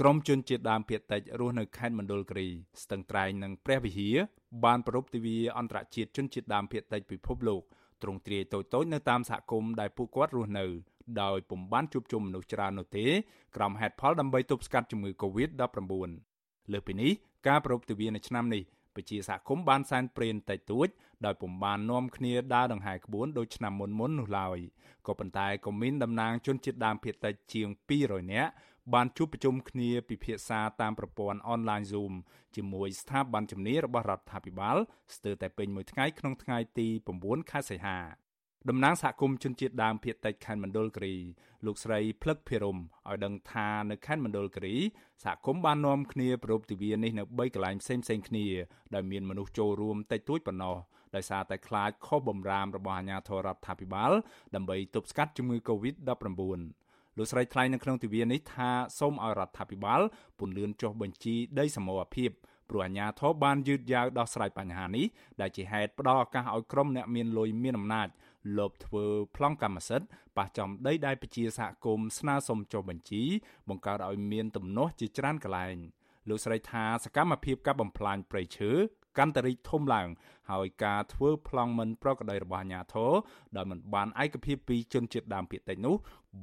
ក្រមជនជាតិដើមភាគតិចរស់នៅខេត្តមណ្ឌលគិរីស្ទឹងត្រែងនិងព្រះវិហារបានប្រពៃទិវាអន្តរជាតិជនជាតិដើមភាគតិចពិភពលោកទ្រង់ទ្រាយតូចៗនៅតាមសហគមន៍ដែលពួកគាត់រស់នៅដោយពុំបានជួបជុំមនុស្សច្រើននោះទេក្រុមហេតុផលដើម្បីទប់ស្កាត់ជំងឺ Covid-19 លើសពីនេះការប្រពៃទិវានៅឆ្នាំនេះប្រជាសហគមន៍បានសែនព្រេនតិចតួចដោយពុំបាននាំគ្នាដើរដង្ហែក្បួនដូចឆ្នាំមុនមុននោះឡើយក៏ប៉ុន្តែក៏មានតំណាងជនជាតិដើមភាគតិចជាង200នាក់ បានជួបប្រជុំគ្នាពិភាក្សាតាមប្រព័ន្ធអនឡាញ Zoom ជាមួយស្ថាប័នជំនាញរបស់រដ្ឋាភិបាលស្ទើរតែពេញមួយថ្ងៃក្នុងថ្ងៃទី9ខែសីហាតំណាងសហគមន៍ជនជាតិដើមភាគតិចខេត្តមណ្ឌលគិរីលោកស្រីភ្លឹកភិរមឲ្យដឹងថានៅខេត្តមណ្ឌលគិរីសហគមន៍បាននាំគ្នាប្រពៃទិវានេះនៅ3កន្លែងផ្សេងៗគ្នាដែលមានមនុស្សចូលរួមតិចតួចប៉ុណ្ណោះដោយសារតែខ្លាចខុសបំរាមរបស់អាជ្ញាធររដ្ឋាភិបាលដើម្បីទប់ស្កាត់ជំងឺ Covid-19 លោកស្រីថ្លែងនៅក្នុងទិវានេះថាសូមឲ្យរដ្ឋាភិបាលពន្យាចុះបញ្ជីដីសមរភាពព្រោះអាជ្ញាធរបានយឺតយ៉ាវដោះស្រាយបញ្ហានេះដែលជាហេតុផ្ដល់ឱកាសឲ្យក្រុមអ្នកមានលុយមានអំណាចលបធ្វើប្លង់កម្មសិទ្ធិប៉ះចំដីដែលប្រជាសហគមន៍ស្នើសុំចុះបញ្ជី បង្កើតឲ្យមានទំនាស់ជាច្រើនកន្លែងលោកស្រីថាសកម្មភាពកាប់បំផ្លាញព្រៃឈើ កាន់តែរីកធំឡើង ហើយការធ្វើប្លង់មិនប្រក្រតីរបស់អាជ្ញាធរដោយមិនបានឯកភាពពីជនជាតិដើមភាគតិចនោះ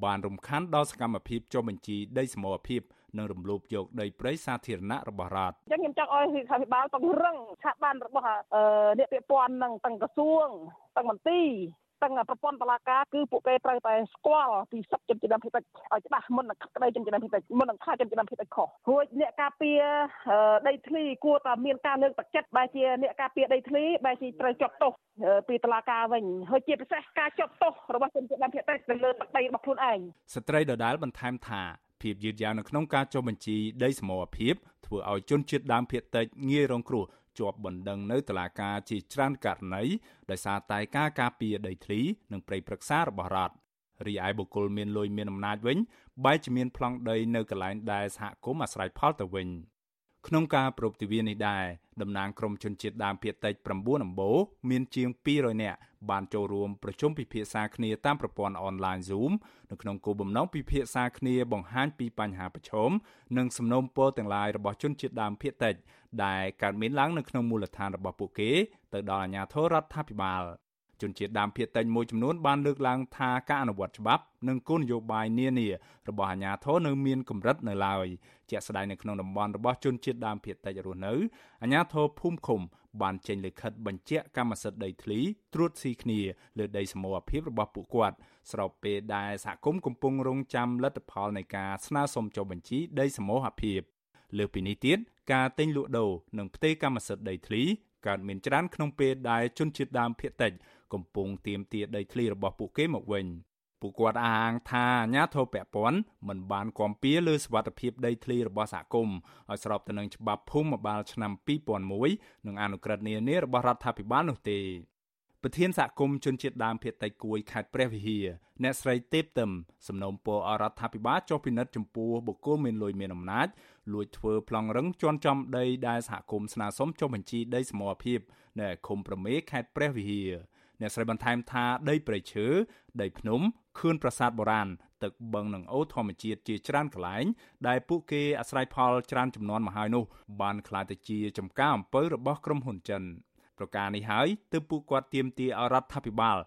បានរំខានដល់សកម្មភាពចុះបញ្ជីដីសមរភាពនិងរំលោភយកដីព្រៃសាធារណៈរបស់រដ្ឋអញ្ចឹងខ្ញុំចង់ឲ្យរដ្ឋាភិបាលពង្រឹងស្ថាប័នរបស់អ្នកពាក់ព័ន្ធនឹងទាំងក្រសួងទាំងមន្ទីរ ទាំងប្រព័ន្ធតឡាការគឺពួកគេត្រូវតែស្គាល់ពីសិទ្ធិជនជាតិដើមភាគតិចឲ្យច្បាស់មុននឹងក្តីជនជាតិដើមភាគតិចមុននឹងថាជនជាតិដើមភាគតិចខុសរួចអ្នកការពារដីធ្លីគួរតែមានការលើកទឹកចិត្តបែរជាអ្នកការពារដីធ្លីបែរជាត្រូវជាប់ទោសពីតឡាការវិញហើយជាពិសេសការជាប់ទោសរបស់ជនជាតិដើមភាគតិចទៅលើទឹកដីរបស់ខ្លួនឯងស្ត្រីដដាលបន្ថែមថាភាពយឺតយ៉ាវនៅក្នុងការចុះបញ្ជីដីសមរភាពធ្វើឲ្យជនជាតិដើមភាគតិចងាយរងគ្រោះ ជាប់បណ្ដឹងនៅតុលាការជាច្រើនករណីដោយសារតែការការពារដីធ្លីនិងព្រៃព្រឹក្សារបស់រដ្ឋរីឯបុគ្គលមានលុយមានអំណាចវិញបែរជាមានប្លង់ដីនៅកន្លែងដែលសហគមន៍អាស្រ័យផលទៅវិញក្នុងការប្រពៃទិវានេះដែរតំណាងក្រមជនជាតិដើមភាគតិច9អំបូរមានជាង200នាក់ បានចូលរួមប្រជុំពិភាក្សាគ្នាតាមប្រព័ន្ធអនឡាញ Zoom នៅក្នុងគោលបំណងពិភាក្សាគ្នាបង្ហាញពីបញ្ហាប្រឈមនិងសំណូមពរទាំងឡាយរបស់ជនជាតិដើមភាគតិចដែលកើតមានឡើងនៅក្នុងមូលដ្ឋានរបស់ពួកគេទៅដល់អាជ្ញាធររដ្ឋាភិបាលជនជាតិដើមភាគតិចមួយចំនួនបានលើកឡើងថាការអនុវត្តច្បាប់និងគោលនយោបាយនានារបស់អាជ្ញាធរនៅមានកម្រិតនៅឡើយជាក់ស្ដែងនៅក្នុងតំបន់របស់ជនជាតិដើមភាគតិចរស់នៅអាជ្ញាធរភូមិឃុំ បានចេញលិខិតបញ្ជាក់កម្មសិទ្ធិដីធ្លីត្រួតស៊ីគ្នាលើដីសមរភាពរបស់ពួកគាត់ស្របពេលដែលសហគមន៍កំពុងរងចាំលទ្ធផលនៃការស្នើសុំចុះបញ្ជីដីសមរភាពលើពីនេះទៀតការទិញលក់ដូរនិងផ្ទេរកម្មសិទ្ធិដីធ្លីកើតមានច្រើនក្នុងពេលដែលជនជាតិដើមភាគតិចកំពុងទាមទារដីធ្លីរបស់ពួកគេមកវិញ ពួកគាត់អះអាងថាអាញាធរពពាន់មិនបានគាំពៀលើសវត្ថភាពដីធ្លីរបស់សហគមន៍ឲ្យស្របទៅនឹងច្បាប់ភូមិបាលឆ្នាំ2001និងអនុក្រឹត្យនានារបស់រដ្ឋាភិបាលនោះទេប្រធានសហគមន៍ជនជាតិដើមភាគតិចគួយខេត្តព្រះវិហារអ្នកស្រីទេពទឹមសំណូមពរអរដ្ឋាភិបាលចុះពិនិត្យចំពោះបុគ្គលមានលុយមានអំណាចលួចធ្វើប្លង់រឹងជន់ចំដីដែលសហគមន៍ស្នើសុំចុះបញ្ជីដីសមរភាពនៅឃុំប្រមេខេត្តព្រះវិហារអ្នកស្រីបន្ថែមថាដីព្រៃឈើដីភ្នំ ខឿនប្រាសាទបុរាណទឹកបឹងនិងអូរធម្មជាតិជាច្រើនកន្លែង ដែលពួកគេអាស្រ័យផលច្រើនចំនួនមកហើយនោះបានក្លាយទៅជាចំការអំពើរបស់ក្រុមហ៊ុនចិនប្រការនេះហើយទើបពួកគាត់ទាមទារឲ្យរដ្ឋាភិបាល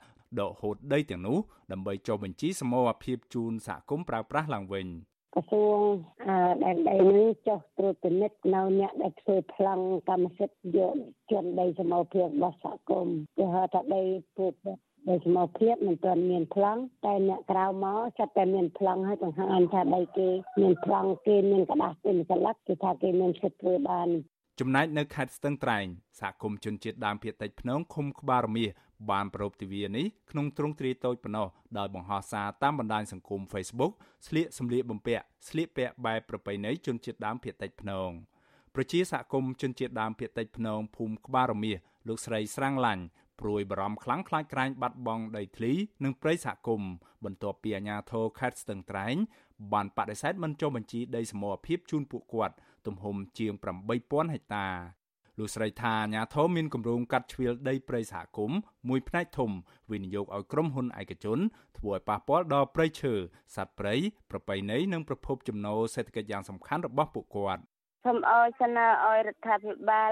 ដកហូតដីទាំងនោះដើម្បីចុះបញ្ជីសមរភាពជូនសហគមន៍ប្រើប្រាស់ឡើងវិញ។ក្រសួងដែលដីនឹងចុះត្រួតពិនិត្យនៅអ្នកដែលធ្វើប្លង់កម្មសិទ្ធិយកជន់ដីសមរភាពរបស់សហគមន៍គេហៅថាដីពួក ដីសមរភាពមិនទាន់មានប្លង់តែអ្នកក្រៅមកចាប់តែមានប្លង់ហើយបង្ហាញថាដីគេមានប្លង់គេមានกระดาษពេញសន្លឹកគេថាគេមានសិទ្ធិធ្វើបានចំណែកនៅខេត្តស្ទឹងត្រែងសហគមន៍ជនជាតិដើមភាគតិចភ្នងឃុំក្បាលរមៀសបានប្រពៃទិវានេះក្នុងទ្រង់ទ្រាយតូចប៉ុណ្ណោះដោយបង្ហោះសារតាមបណ្ដាញសង្គម Facebook ស្លៀកសម្លៀកបំពាក់ស្លៀកពាក់បែបប្រពៃណីជនជាតិដើមភាគតិចភ្នងប្រជាសហគមន៍ជនជាតិដើមភាគតិចភ្នងភូមិក្បាលរមៀសលោកស្រីស្រាំងឡាញ់ ព្រួយបារម្ភខ្លាំងខ្លាចក្រែងបាត់បង់ដីធ្លីនិងព្រៃសហគមន៍បន្ទាប់ពីអាជ្ញាធរខេត្តស្ទឹងត្រែងបានបដិសេធមិនចុះបញ្ជីដីសមរភាពជូនពួកគាត់ទំហំជាង8000ហិកតាលោកស្រីថាអាញាធមមានគម្រោងកាត់ជ្រៀលដីព្រៃសហគមន៍មួយផ្នែកធំវិនិយោគឲ្យក្រុមហ៊ុនឯកជនធ្វើឲ្យប៉ះពាល់ដល់ព្រៃឈើសត្វព្រៃប្រពៃណីនិងប្រភពចំណូលសេដ្ឋកិច្ចយ៉ាងសំខាន់របស់ពួកគាត់សូមអរស្នើឲ្យរដ្ឋាភិបាល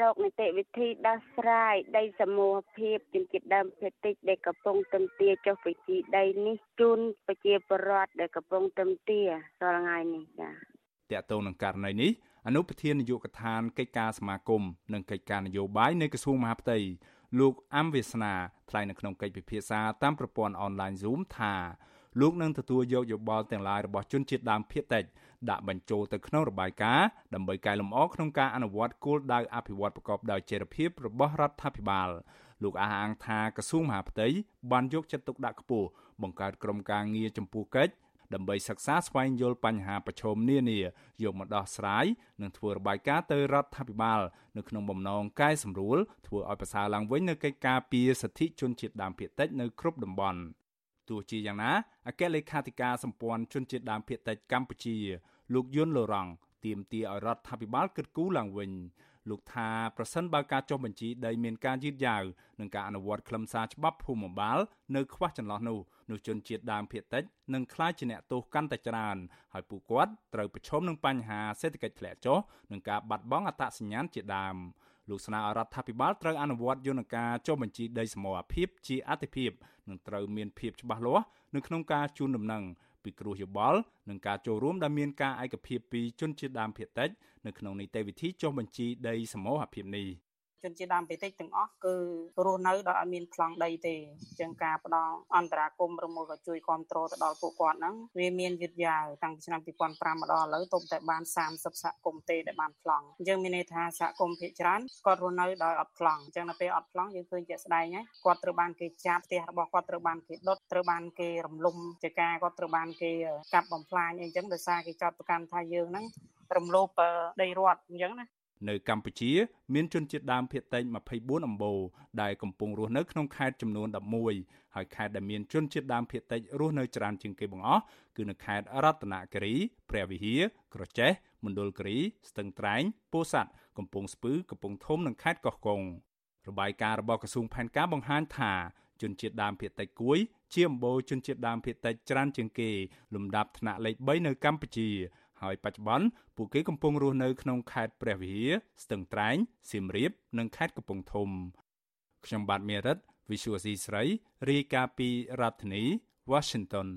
រកនីតិវិធីដោះស្រាយដីសមូហភាពជំនឿដើមភេតិចដែលកំពុងទន្ទាចុះវិជីដីនេះជូនប្រជាពលរដ្ឋដែលកំពុងទន្ទារាល់ថ្ងៃនេះចា៎តកតងនឹងករណីនេះអនុប្រធាននាយកដ្ឋានកិច្ចការសមាគមនិងកិច្ចការនយោបាយនៃក្រសួងមហាផ្ទៃលោកអំវាសនាថ្លែងនៅក្នុងកិច្ចពិភាក្សាតាមប្រព័ន្ធអនឡាញ Zoom ថាលោកនឹងទទួលយកយោបល់ទាំងឡាយរបស់ជនជាតិដើមភាគតិច ដាក់បញ្ចូលទៅក្នុងរបាយការណ៍ដើម្បីកែលម្អក្នុងការអនុវត្តគោលដៅអភិវឌ្ឍប្រកបដោយចីរភាពរបស់រដ្ឋាភិបាលលោកអះអាងថាក្រសួងមហាផ្ទៃបានយកចិត្តទុកដាក់ខ្ពស់បង្កើតក្រុមការងារចំពោះកិច្ចដើម្បីសិក្សាស្វែងយល់បញ្ហាប្រឈមនានាយកមកដោះស្រាយនិងធ្វើរបាយការណ៍ទៅរដ្ឋាភិបាលនៅក្នុងបំណងកែសម្រួលធ្វើឲ្យប្រសើរឡើងវិញនៅកិច្ចការពីសិទ្ធិជនជាតិដើមភាគតិចនៅគ្រប់តំបន់ ទោះជាយ៉ាងណាអគ្គលេខាធិការសម្ព័ន្ធជនជាតិដើមភាគតិចកម្ពុជា លោកយុនលរងទាមទារឲ្យរដ្ឋាភិបាលគិតគូរឡើងវិញលោកថាប្រសិនបើការចុះបញ្ជីដីមានការយឺតយ៉ាវនឹងការអនុវត្តខ្លឹមសារច្បាប់ភូមិបាលនៅខ្វះចន្លោះនោះនោះជនជាតិដើមភាគតិចនឹងក្លាយជាអ្នកទោសកាន់តែច្រើនហើយពួកគាត់ត្រូវប្រឈមនឹងបញ្ហាសេដ្ឋកិច្ចធ្លាក់ចុះនិងការបាត់បង់អត្តសញ្ញាណជាដើម លោកស្នើឲ្យរដ្ឋាភិបាលត្រូវអនុវត្តយន្តការចុះបញ្ជីដីសមរភាពជាអតិភិបនិងត្រូវមានភាពច្បាស់លាស់នៅក្នុងការជូនដំណឹងពិគ្រោះយោបល់និងការចូលរួមដែលមានការឯកភាពពីជនជាតិដើមភាគតិចនៅក្នុងនីតិវិធីចុះបញ្ជីដីសមូហភាពនេះ ជនជាតិដើមភាគតិចទាំងអស់គឺរស់នៅដោយអត់មានប្លង់ដីទេអញ្ចឹងការផ្ដល់អន្តរាគមឬមួយក៏ជួយគ្រប់គ្រងទៅដល់ពួកគាត់ហ្នឹងវាមានយឺតយ៉ាវតាំងពីឆ្នាំ2005មកដល់ឥឡូវទើបតែបាន30សហគមន៍ទេដែលបានប្លង់អញ្ចឹងមានន័យថាសហគមន៍ភាគច្រើនគាត់រស់នៅដោយអត់ប្លង់អញ្ចឹងនៅពេលអត់ប្លង់យើងឃើញជាក់ស្ដែងហើយគាត់ត្រូវបានគេចាប់ផ្ទះរបស់គាត់ត្រូវបានគេដុតត្រូវបានគេរំលំចការគាត់ត្រូវបានគេកាប់បំផ្លាញអីអញ្ចឹងដោយសារគេចោទប្រកាន់ថាយើងហ្នឹងរំលោភដីរដ្ឋអញ្ចឹងណា នៅកម្ពុជា មានជនជាតិដើមភាគតិច24អំបូរដែលកំពុងរស់នៅក្នុងខេត្តចំនួន11ហើយខេត្តដែលមានជនជាតិដើមភាគតិចរស់នៅច្រើនជាងគេបង្អស់គឺនៅខេត្តរតនគិរីព្រះវិហារក្រចេះមណ្ឌលគិរីស្ទឹងត្រែងពោធិ៍សាត់កំពង់ស្ពឺកំពង់ធំនិងខេត្តកោះកុងរបាយការណ៍របស់ក្រសួងផែនការបង្ហាញថាជនជាតិដើមភាគតិចគួយជាអំបូរជនជាតិដើមភាគតិចច្រើនជាងគេលំដាប់ថ្នាក់លេខ3នៅកម្ពុជា ហើយបច្ចុប្បន្នពួកគេកំពុងរស់នៅក្នុងខេត្តព្រះវិហារស្ទឹងត្រែងសៀមរាប និងខេត្តកំពង់ធំខ្ញុំបាទមេរិត Visual C ស្រីរាយការណ៍ពីរដ្ឋធានី Washington